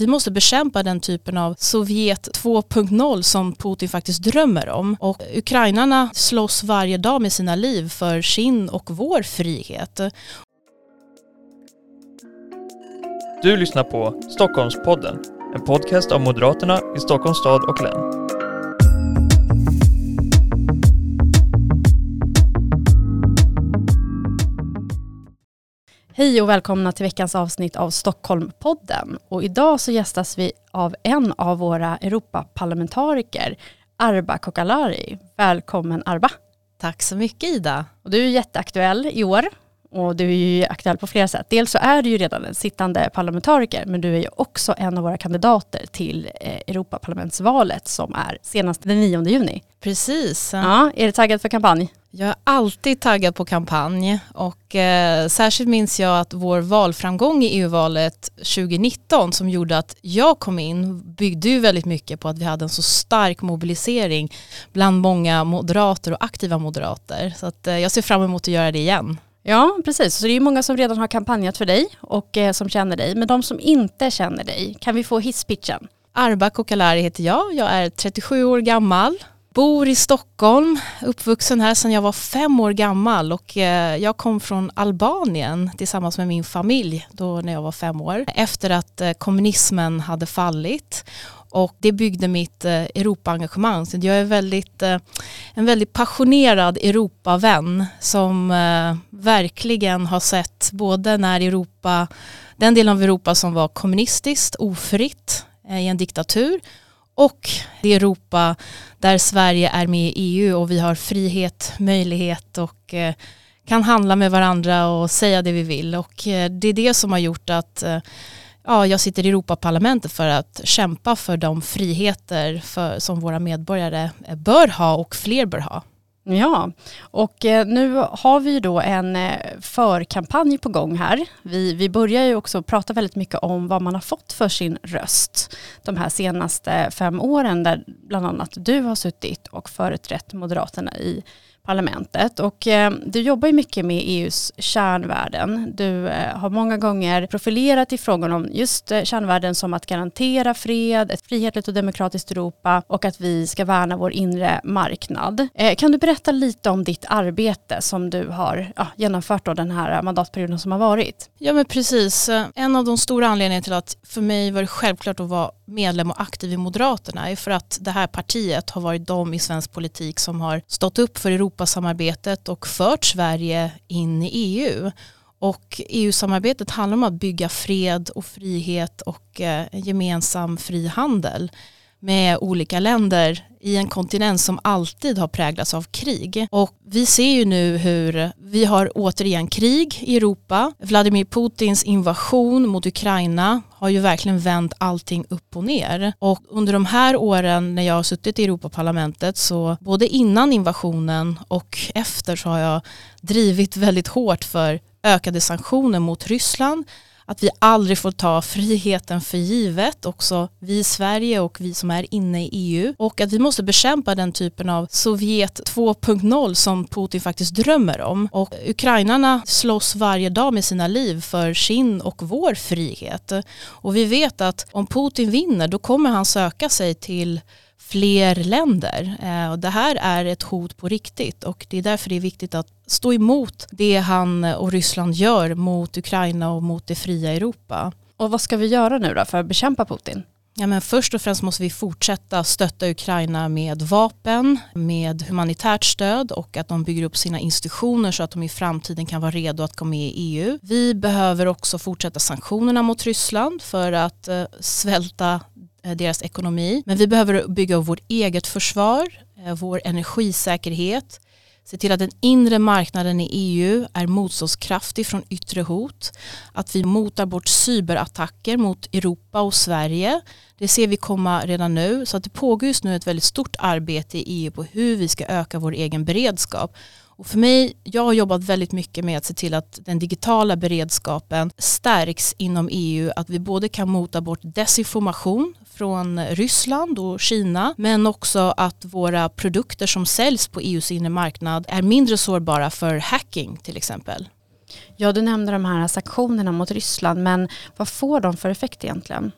vi måste bekämpa den typen av Sovjet 2.0 som Putin faktiskt drömmer om. Och ukrainarna slåss varje dag med sina liv för sin och vår frihet. Du lyssnar på Stockholmspodden, en podcast av Moderaterna i Stockholms stad och län. Hej och välkomna till veckans avsnitt av Stockholmpodden. Och idag så gästas vi av en av våra Europaparlamentariker, Arba Kokalari. Välkommen Arba. Tack så mycket Ida. Och du är jätteaktuell i år och du är ju aktuell på flera sätt. Dels så är du ju redan en sittande parlamentariker men du är ju också en av våra kandidater till eh, Europaparlamentsvalet som är senast den 9 juni. Precis. Ja, är du taggad för kampanj? Jag är alltid taggad på kampanj och eh, särskilt minns jag att vår valframgång i EU-valet 2019 som gjorde att jag kom in byggde ju väldigt mycket på att vi hade en så stark mobilisering bland många moderater och aktiva moderater. Så att, eh, jag ser fram emot att göra det igen. Ja, precis. Så det är många som redan har kampanjat för dig och eh, som känner dig. Men de som inte känner dig, kan vi få hisspitchen? Arba Kokalari heter jag. Jag är 37 år gammal. Bor i Stockholm, uppvuxen här sedan jag var fem år gammal och eh, jag kom från Albanien tillsammans med min familj då när jag var fem år. Efter att eh, kommunismen hade fallit och det byggde mitt eh, Europaengagemang. Så jag är väldigt, eh, en väldigt passionerad Europavän som eh, verkligen har sett både när Europa, den delen av Europa som var kommunistiskt, ofritt eh, i en diktatur och det Europa där Sverige är med i EU och vi har frihet, möjlighet och eh, kan handla med varandra och säga det vi vill. Och eh, det är det som har gjort att ja, jag sitter i Europaparlamentet för att kämpa för de friheter för, som våra medborgare bör ha och fler bör ha. Ja, och eh, nu har vi ju då en eh, förkampanj på gång här. Vi, vi börjar ju också prata väldigt mycket om vad man har fått för sin röst de här senaste fem åren där bland annat du har suttit och företrätt Moderaterna i parlamentet. Och eh, du jobbar ju mycket med EUs kärnvärden. Du eh, har många gånger profilerat i frågan om just eh, kärnvärden som att garantera fred, ett frihetligt och demokratiskt Europa och att vi ska värna vår inre marknad. Eh, kan du berätta lite om ditt arbete som du har ja, genomfört då den här mandatperioden som har varit? Ja men precis. Eh, en av de stora anledningarna till att för mig var det självklart att vara medlem och aktiv i Moderaterna är för att det här partiet har varit de i svensk politik som har stått upp för Europasamarbetet och fört Sverige in i EU. Och EU-samarbetet handlar om att bygga fred och frihet och eh, gemensam frihandel med olika länder i en kontinent som alltid har präglats av krig. Och vi ser ju nu hur vi har återigen krig i Europa. Vladimir Putins invasion mot Ukraina har ju verkligen vänt allting upp och ner. Och under de här åren när jag har suttit i Europaparlamentet så både innan invasionen och efter så har jag drivit väldigt hårt för ökade sanktioner mot Ryssland att vi aldrig får ta friheten för givet, också vi i Sverige och vi som är inne i EU. Och att vi måste bekämpa den typen av Sovjet 2.0 som Putin faktiskt drömmer om. Och ukrainarna slåss varje dag med sina liv för sin och vår frihet. Och vi vet att om Putin vinner då kommer han söka sig till fler länder. Eh, och det här är ett hot på riktigt och det är därför det är viktigt att stå emot det han och Ryssland gör mot Ukraina och mot det fria Europa. Och vad ska vi göra nu då för att bekämpa Putin? Ja, men först och främst måste vi fortsätta stötta Ukraina med vapen, med humanitärt stöd och att de bygger upp sina institutioner så att de i framtiden kan vara redo att gå med i EU. Vi behöver också fortsätta sanktionerna mot Ryssland för att eh, svälta Eh, deras ekonomi. Men vi behöver bygga vårt eget försvar, eh, vår energisäkerhet, se till att den inre marknaden i EU är motståndskraftig från yttre hot, att vi motar bort cyberattacker mot Europa och Sverige. Det ser vi komma redan nu, så att det pågår just nu ett väldigt stort arbete i EU på hur vi ska öka vår egen beredskap. Och för mig, jag har jobbat väldigt mycket med att se till att den digitala beredskapen stärks inom EU, att vi både kan mota bort desinformation från Ryssland och Kina men också att våra produkter som säljs på EUs inre marknad är mindre sårbara för hacking till exempel. Ja, du nämnde de här sanktionerna mot Ryssland men vad får de för effekt egentligen?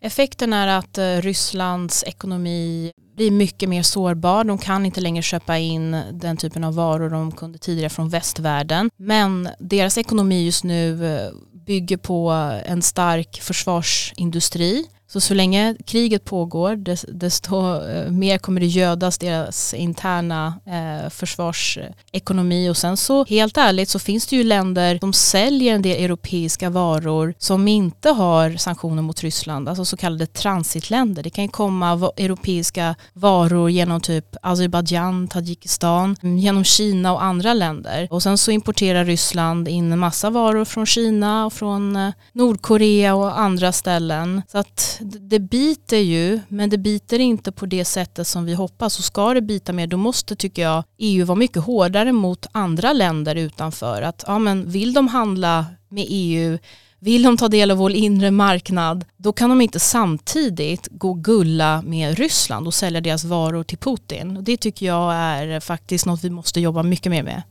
Effekten är att eh, Rysslands ekonomi blir mycket mer sårbar. De kan inte längre köpa in den typen av varor de kunde tidigare från västvärlden. Men deras ekonomi just nu eh, bygger på en stark försvarsindustri så så länge kriget pågår desto eh, mer kommer det gödas deras interna eh, försvarsekonomi och sen så helt ärligt så finns det ju länder som säljer en del europeiska varor som inte har sanktioner mot Ryssland, alltså så kallade transitländer. Det kan ju komma europeiska varor genom typ Azerbajdzjan, Tadzjikistan, genom Kina och andra länder. Och sen så importerar Ryssland in en massa varor från Kina och från eh, Nordkorea och andra ställen. Så att det biter ju, men det biter inte på det sättet som vi hoppas. Och ska det bita mer, då måste, tycker jag, EU vara mycket hårdare mot andra länder utanför. Att ja, men vill de handla med EU, vill de ta del av vår inre marknad, då kan de inte samtidigt gå gulla med Ryssland och sälja deras varor till Putin. Det tycker jag är faktiskt något vi måste jobba mycket mer med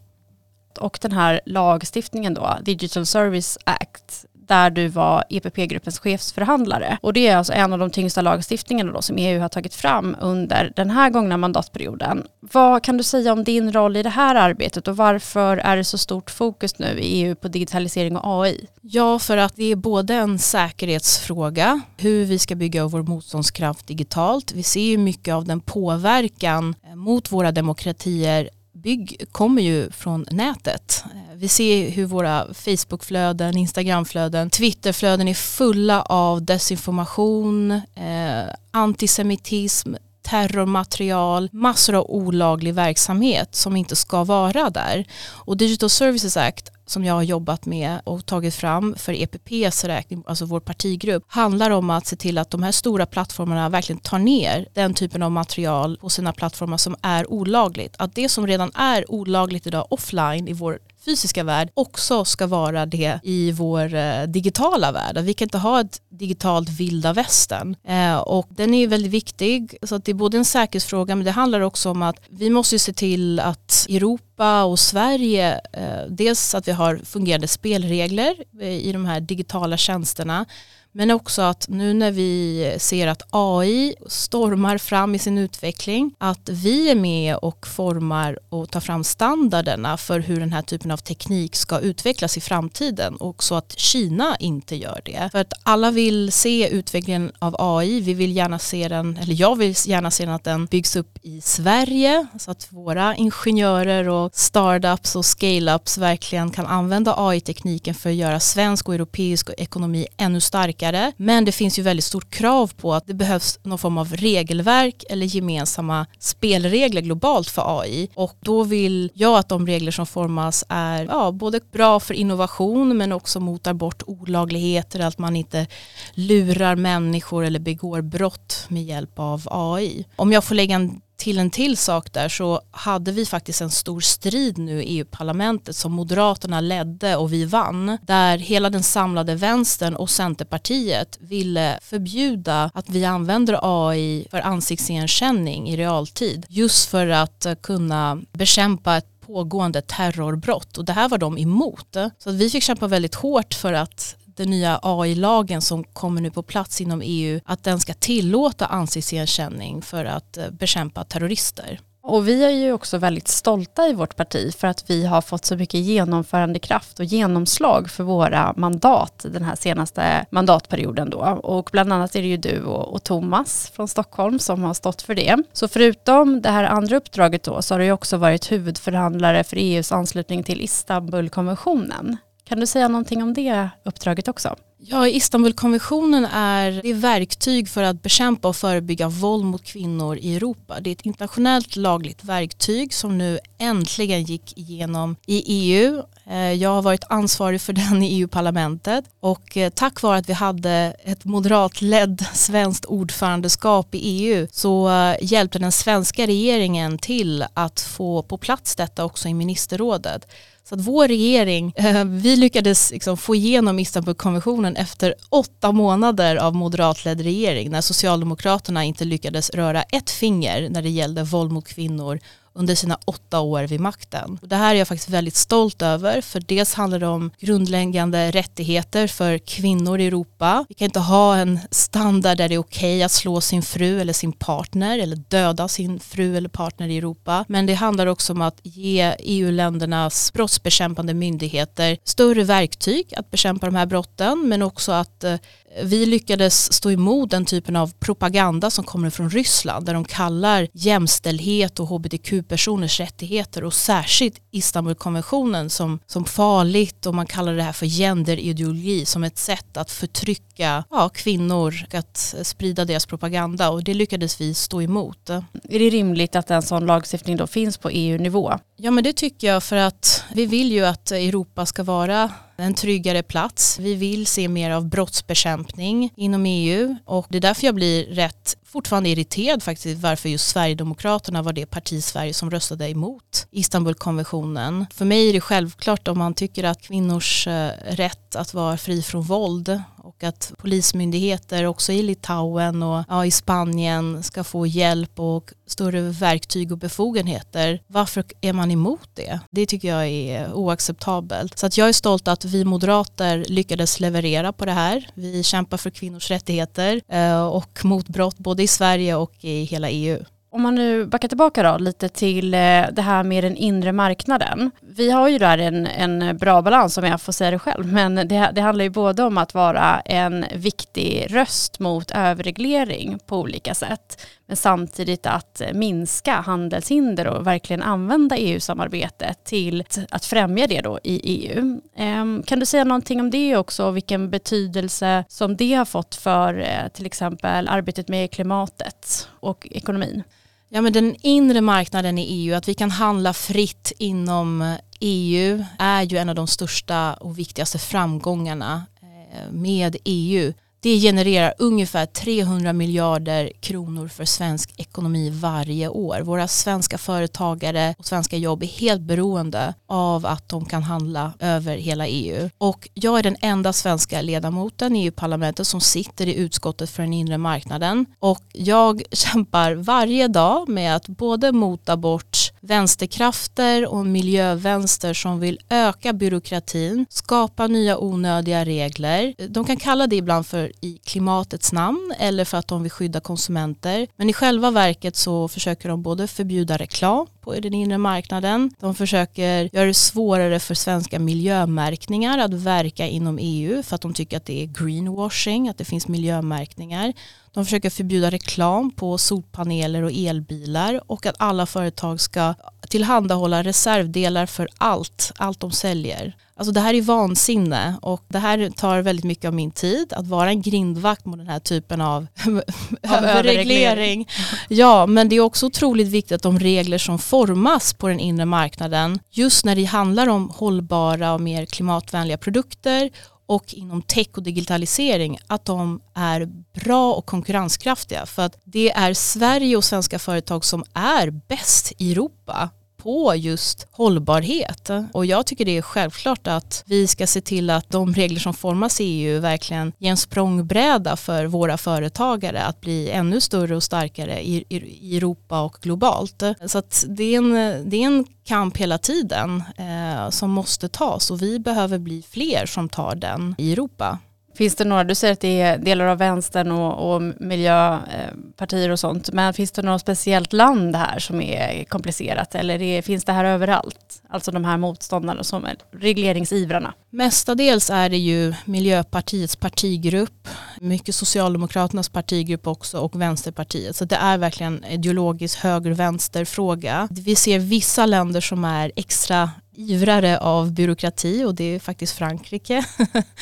och den här lagstiftningen då, Digital Service Act, där du var EPP-gruppens chefsförhandlare. Och det är alltså en av de tyngsta lagstiftningarna då som EU har tagit fram under den här gångna mandatperioden. Vad kan du säga om din roll i det här arbetet och varför är det så stort fokus nu i EU på digitalisering och AI? Ja, för att det är både en säkerhetsfråga, hur vi ska bygga vår motståndskraft digitalt. Vi ser ju mycket av den påverkan eh, mot våra demokratier bygg kommer ju från nätet. Eh, vi ser hur våra Facebookflöden, Instagramflöden, Twitterflöden är fulla av desinformation, eh, antisemitism, terrormaterial, massor av olaglig verksamhet som inte ska vara där. Och Digital Services Act som jag har jobbat med och tagit fram för EPPs räkning, alltså vår partigrupp, handlar om att se till att de här stora plattformarna verkligen tar ner den typen av material på sina plattformar som är olagligt. Att det som redan är olagligt idag offline i vår fysiska värld också ska vara det i vår eh, digitala värld. Vi kan inte ha ett digitalt vilda västern. Eh, och den är väldigt viktig. Så att det är både en säkerhetsfråga men det handlar också om att vi måste se till att Europa och Sverige, eh, dels att vi har fungerande spelregler i de här digitala tjänsterna men också att nu när vi ser att AI stormar fram i sin utveckling, att vi är med och formar och tar fram standarderna för hur den här typen av teknik ska utvecklas i framtiden. Och så att Kina inte gör det. För att alla vill se utvecklingen av AI, vi vill gärna se den, eller jag vill gärna se den att den byggs upp i Sverige. Så att våra ingenjörer och startups och scale-ups verkligen kan använda AI-tekniken för att göra svensk och europeisk ekonomi ännu starkare starkare. Men det finns ju väldigt stort krav på att det behövs någon form av regelverk eller gemensamma spelregler globalt för AI. Och då vill jag att de regler som formas är ja, både bra för innovation men också motar bort olagligheter, att man inte lurar människor eller begår brott med hjälp av AI. Om jag får lägga en till en till sak där så hade vi faktiskt en stor strid nu i EU-parlamentet som Moderaterna ledde och vi vann där hela den samlade vänstern och Centerpartiet ville förbjuda att vi använder AI för ansiktsigenkänning i realtid just för att kunna bekämpa ett pågående terrorbrott och det här var de emot. Så att vi fick kämpa väldigt hårt för att den nya AI-lagen som kommer nu på plats inom EU, att den ska tillåta ansiktsigenkänning för att eh, bekämpa terrorister. Och vi är ju också väldigt stolta i vårt parti för att vi har fått så mycket genomförandekraft och genomslag för våra mandat den här senaste mandatperioden då. Och bland annat är det ju du och, och Thomas från Stockholm som har stått för det. Så förutom det här andra uppdraget då så har du ju också varit huvudförhandlare för EUs anslutning till Istanbulkonventionen. Kan du säga någonting om det uppdraget också? Ja, Istanbulkonventionen är, det verktyg för att bekämpa och förebygga våld mot kvinnor i Europa. Det är ett internationellt lagligt verktyg som nu äntligen gick igenom i EU. Eh, jag har varit ansvarig för den i EU-parlamentet och eh, tack vare att vi hade ett moderatledd svenskt ordförandeskap i EU så eh, hjälpte den svenska regeringen till att få på plats detta också i ministerrådet. Så att vår regering, vi lyckades liksom få igenom Istanbulkonventionen efter åtta månader av moderatledd regering när Socialdemokraterna inte lyckades röra ett finger när det gällde våld mot kvinnor under sina åtta år vid makten. Och det här är jag faktiskt väldigt stolt över för dels handlar det om grundläggande rättigheter för kvinnor i Europa. Vi kan inte ha en standard där det är okej okay att slå sin fru eller sin partner eller döda sin fru eller partner i Europa. Men det handlar också om att ge EU-ländernas brottsbekämpande myndigheter större verktyg att bekämpa de här brotten men också att eh, vi lyckades stå emot den typen av propaganda som kommer från Ryssland där de kallar jämställdhet och hbtq-personers rättigheter och särskilt Istanbulkonventionen som, som farligt och man kallar det här för genderideologi som ett sätt att förtrycka ja, kvinnor och att sprida deras propaganda och det lyckades vi stå emot. Är det rimligt att en sån lagstiftning då finns på EU-nivå? Ja men det tycker jag för att vi vill ju att Europa ska vara en tryggare plats. Vi vill se mer av brottsbekämpning inom EU och det är därför jag blir rätt fortfarande irriterad faktiskt varför just Sverigedemokraterna var det parti i Sverige som röstade emot Istanbulkonventionen. För mig är det självklart om man tycker att kvinnors eh, rätt att vara fri från våld och att polismyndigheter också i Litauen och ja, i Spanien ska få hjälp och större verktyg och befogenheter. Varför är man emot det? Det tycker jag är oacceptabelt. Så att jag är stolt att vi moderater lyckades leverera på det här. Vi kämpar för kvinnors rättigheter eh, och mot brott både Både i Sverige och i hela EU. Om man nu backar tillbaka då lite till eh, det här med den inre marknaden. Vi har ju där en, en bra balans om jag får säga det själv, men det, det handlar ju både om att vara en viktig röst mot överreglering på olika sätt, men samtidigt att minska handelshinder och verkligen använda EU-samarbetet till att främja det då i EU. Ehm, kan du säga någonting om det också och vilken betydelse som det har fått för eh, till exempel arbetet med klimatet och ekonomin? Ja, men den inre marknaden i EU, att vi kan handla fritt inom eh, EU är ju en av de största och viktigaste framgångarna eh, med EU. Det genererar ungefär 300 miljarder kronor för svensk ekonomi varje år. Våra svenska företagare och svenska jobb är helt beroende av att de kan handla över hela EU. Och jag är den enda svenska ledamoten i EU-parlamentet som sitter i utskottet för den inre marknaden. Och jag kämpar varje dag med att både mota bort vänsterkrafter och miljövänster som vill öka byråkratin, skapa nya onödiga regler. De kan kalla det ibland för i klimatets namn eller för att de vill skydda konsumenter. Men i själva verket så försöker de både förbjuda reklam på den inre marknaden. De försöker göra det svårare för svenska miljömärkningar att verka inom EU för att de tycker att det är greenwashing, att det finns miljömärkningar. De försöker förbjuda reklam på solpaneler och elbilar och att alla företag ska tillhandahålla reservdelar för allt, allt de säljer. Alltså det här är vansinne och det här tar väldigt mycket av min tid att vara en grindvakt mot den här typen av överreglering. Ja, men det är också otroligt viktigt att de regler som formas på den inre marknaden just när det handlar om hållbara och mer klimatvänliga produkter och inom tech och digitalisering att de är bra och konkurrenskraftiga. För att det är Sverige och svenska företag som är bäst i Europa på just hållbarhet. Och jag tycker det är självklart att vi ska se till att de regler som formas i EU verkligen ger en språngbräda för våra företagare att bli ännu större och starkare i, i Europa och globalt. Så att det är en, det är en kamp hela tiden eh, som måste tas och vi behöver bli fler som tar den i Europa. Finns det några, du säger att det är delar av vänstern och, och miljöpartier och sånt, men finns det något speciellt land här som är komplicerat eller är, finns det här överallt? Alltså de här motståndarna som är regleringsivrarna. Mestadels är det ju Miljöpartiets partigrupp, mycket Socialdemokraternas partigrupp också och Vänsterpartiet. Så det är verkligen ideologisk höger-vänster fråga. Vi ser vissa länder som är extra ivrare av byråkrati och det är faktiskt Frankrike.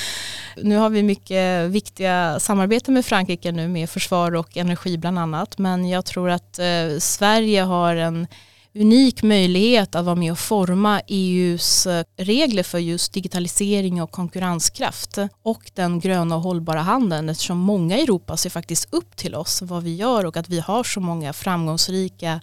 nu har vi mycket viktiga samarbeten med Frankrike nu med försvar och energi bland annat men jag tror att eh, Sverige har en unik möjlighet att vara med och forma EUs eh, regler för just digitalisering och konkurrenskraft och den gröna och hållbara handeln eftersom många i Europa ser faktiskt upp till oss vad vi gör och att vi har så många framgångsrika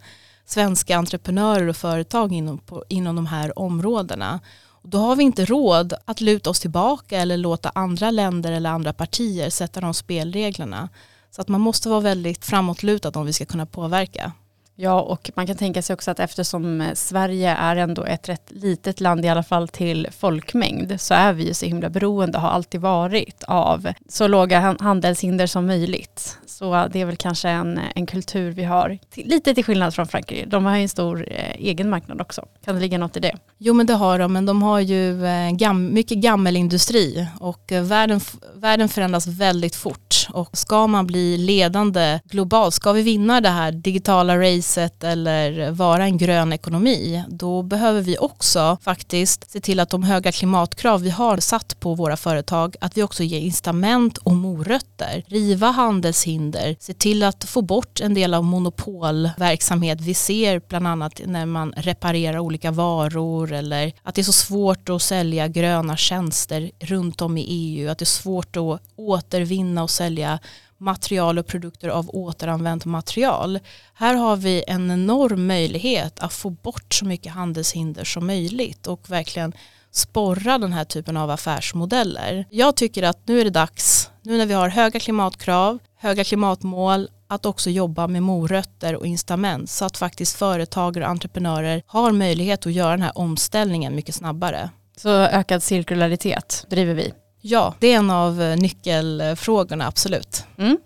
svenska entreprenörer och företag inom, på, inom de här områdena. Och då har vi inte råd att luta oss tillbaka eller låta andra länder eller andra partier sätta de spelreglerna. Så att man måste vara väldigt framåtlutad om vi ska kunna påverka. Ja, och man kan tänka sig också att eftersom eh, Sverige är ändå ett rätt litet land, i alla fall till folkmängd, så är vi ju så himla beroende, har alltid varit, av så låga handelshinder som möjligt. Så det är väl kanske en, en kultur vi har, lite till skillnad från Frankrike. De har ju en stor eh, egen marknad också. Kan det ligga något i det? Jo men det har de, men de har ju eh, gam, mycket gammelindustri och eh, världen, världen förändras väldigt fort och ska man bli ledande globalt, ska vi vinna det här digitala racet eller vara en grön ekonomi, då behöver vi också faktiskt se till att de höga klimatkrav vi har satt på våra företag, att vi också ger incitament och morötter, riva handelshinder, se till att få bort en del av monopolverksamhet vi ser bland annat när man reparerar olika varor eller att det är så svårt att sälja gröna tjänster runt om i EU, att det är svårt att återvinna och sälja material och produkter av återanvänt material. Här har vi en enorm möjlighet att få bort så mycket handelshinder som möjligt och verkligen sporra den här typen av affärsmodeller. Jag tycker att nu är det dags, nu när vi har höga klimatkrav, höga klimatmål, att också jobba med morötter och incitament så att faktiskt företagare och entreprenörer har möjlighet att göra den här omställningen mycket snabbare. Så ökad cirkularitet driver vi. Ja, det är en av eh, nyckelfrågorna, absolut. Mm.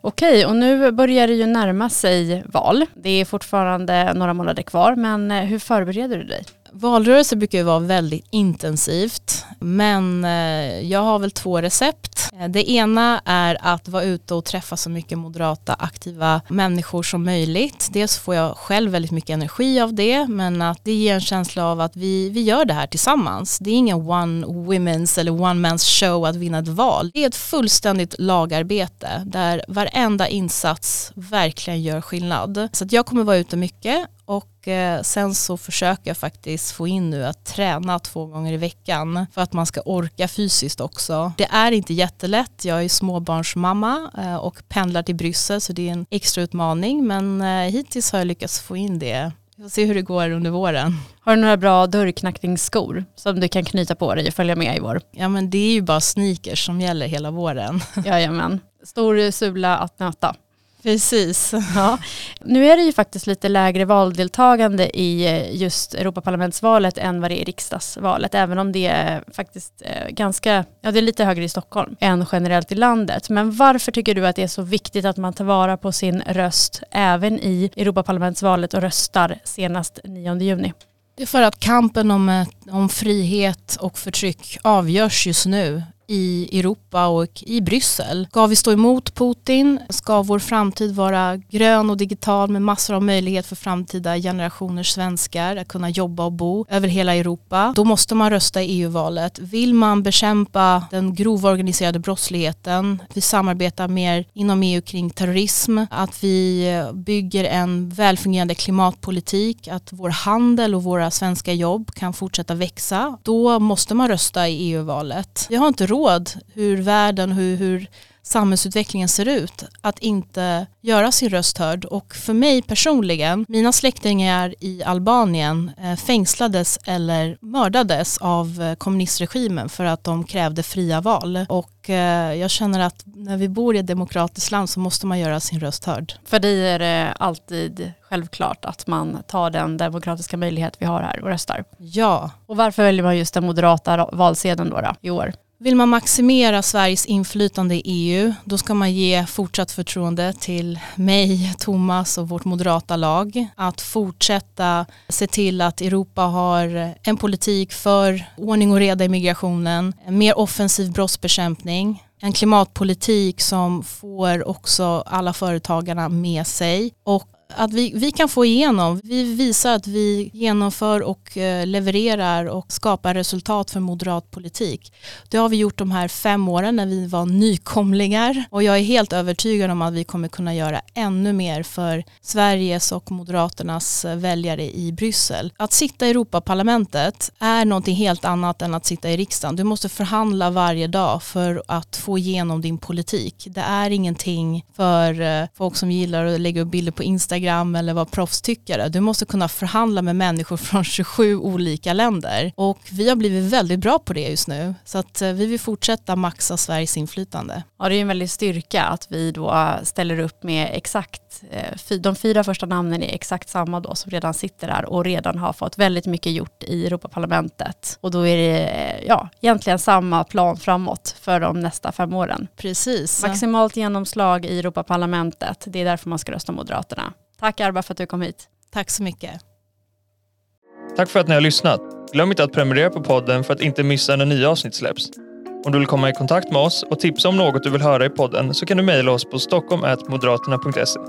Okej, okay, och nu börjar det ju närma sig val. Det är fortfarande några månader kvar, men eh, hur förbereder du dig? Valrörelse brukar ju vara väldigt intensivt men eh, jag har väl två recept. Eh, det ena är att vara ute och träffa så mycket moderata aktiva människor som möjligt. Dels får jag själv väldigt mycket energi av det men att det ger en känsla av att vi, vi gör det här tillsammans. Det är ingen one women's eller one man's show att vinna ett val. Det är ett fullständigt lagarbete där varenda insats verkligen gör skillnad. Så jag kommer vara ute mycket och eh, sen så försöker jag faktiskt få in nu att träna två gånger i veckan för att man ska orka fysiskt också. Det är inte jättelätt, jag är småbarnsmamma eh, och pendlar till Bryssel så det är en extra utmaning men eh, hittills har jag lyckats få in det. Vi får se hur det går under våren. Har du några bra dörrknackningsskor som du kan knyta på dig och följa med i vår? Ja men det är ju bara sneakers som gäller hela våren. Jajamän. Stor sula att nöta. Precis. Ja. Nu är det ju faktiskt lite lägre valdeltagande i eh, just Europaparlamentsvalet än vad det är i riksdagsvalet, även om det är faktiskt eh, ganska, ja det är lite högre i Stockholm än generellt i landet. Men varför tycker du att det är så viktigt att man tar vara på sin röst även i Europaparlamentsvalet och röstar senast 9 juni? Det är för att kampen om, om frihet och förtryck avgörs just nu i Europa och i Bryssel. Ska vi stå emot Putin? Ska vår framtid vara grön och digital med massor av möjlighet för framtida generationers svenskar att kunna jobba och bo över hela Europa? Då måste man rösta i EU-valet. Vill man bekämpa den grova organiserade brottsligheten, vi samarbetar mer inom EU kring terrorism, att vi bygger en välfungerande klimatpolitik, att vår handel och våra svenska jobb kan fortsätta växa, då måste man rösta i EU-valet. Vi har inte råd hur världen, hur, hur samhällsutvecklingen ser ut att inte göra sin röst hörd och för mig personligen, mina släktingar i Albanien eh, fängslades eller mördades av eh, kommunistregimen för att de krävde fria val och eh, jag känner att när vi bor i ett demokratiskt land så måste man göra sin röst hörd. För dig är det alltid självklart att man tar den demokratiska möjlighet vi har här och röstar. Ja. Och varför väljer man just den moderata valsedeln då, då i år? Vill man maximera Sveriges inflytande i EU då ska man ge fortsatt förtroende till mig, Thomas och vårt moderata lag. Att fortsätta se till att Europa har en politik för ordning och reda i migrationen, en mer offensiv brottsbekämpning, en klimatpolitik som får också alla företagarna med sig och att vi, vi kan få igenom, vi visar att vi genomför och eh, levererar och skapar resultat för moderat politik. Det har vi gjort de här fem åren när vi var nykomlingar och jag är helt övertygad om att vi kommer kunna göra ännu mer för Sveriges och Moderaternas eh, väljare i Bryssel. Att sitta i Europaparlamentet är någonting helt annat än att sitta i riksdagen. Du måste förhandla varje dag för att få igenom din politik. Det är ingenting för eh, folk som gillar att lägga upp bilder på Instagram Instagram eller vara proffstyckare. Du måste kunna förhandla med människor från 27 olika länder och vi har blivit väldigt bra på det just nu så att eh, vi vill fortsätta maxa Sveriges inflytande. Ja det är en väldig styrka att vi då ställer upp med exakt eh, de fyra första namnen är exakt samma då som redan sitter där och redan har fått väldigt mycket gjort i Europaparlamentet. Och då är det eh, ja, egentligen samma plan framåt för de nästa fem åren. Precis. Maximalt genomslag i Europaparlamentet, det är därför man ska rösta Moderaterna. Tack Arba för att du kom hit. Tack så mycket. Tack för att ni har lyssnat. Glöm inte att prenumerera på podden för att inte missa när nya avsnitt släpps. Om du vill komma i kontakt med oss och tipsa om något du vill höra i podden så kan du mejla oss på stockholm.moderaterna.se.